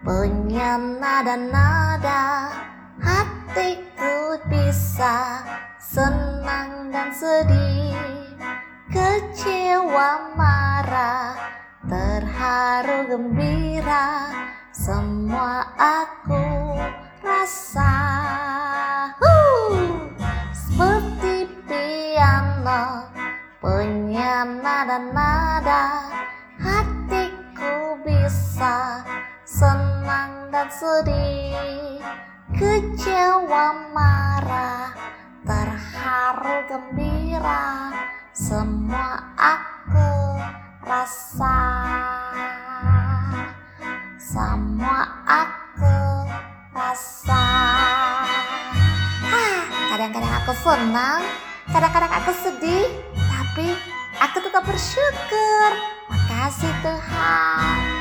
punya nada-nada hatiku bisa senang dan sedih. Kecewa marah terharu gembira semua aku rasa. Seperti piano punya nada-nada hatiku bisa dan sedih. Kecewa marah terharu gembira. Semua aku rasa. Semua aku rasa. Ah kadang-kadang aku senang kadang-kadang aku sedih. Tapi aku tetap bersyukur. Makasih Tuhan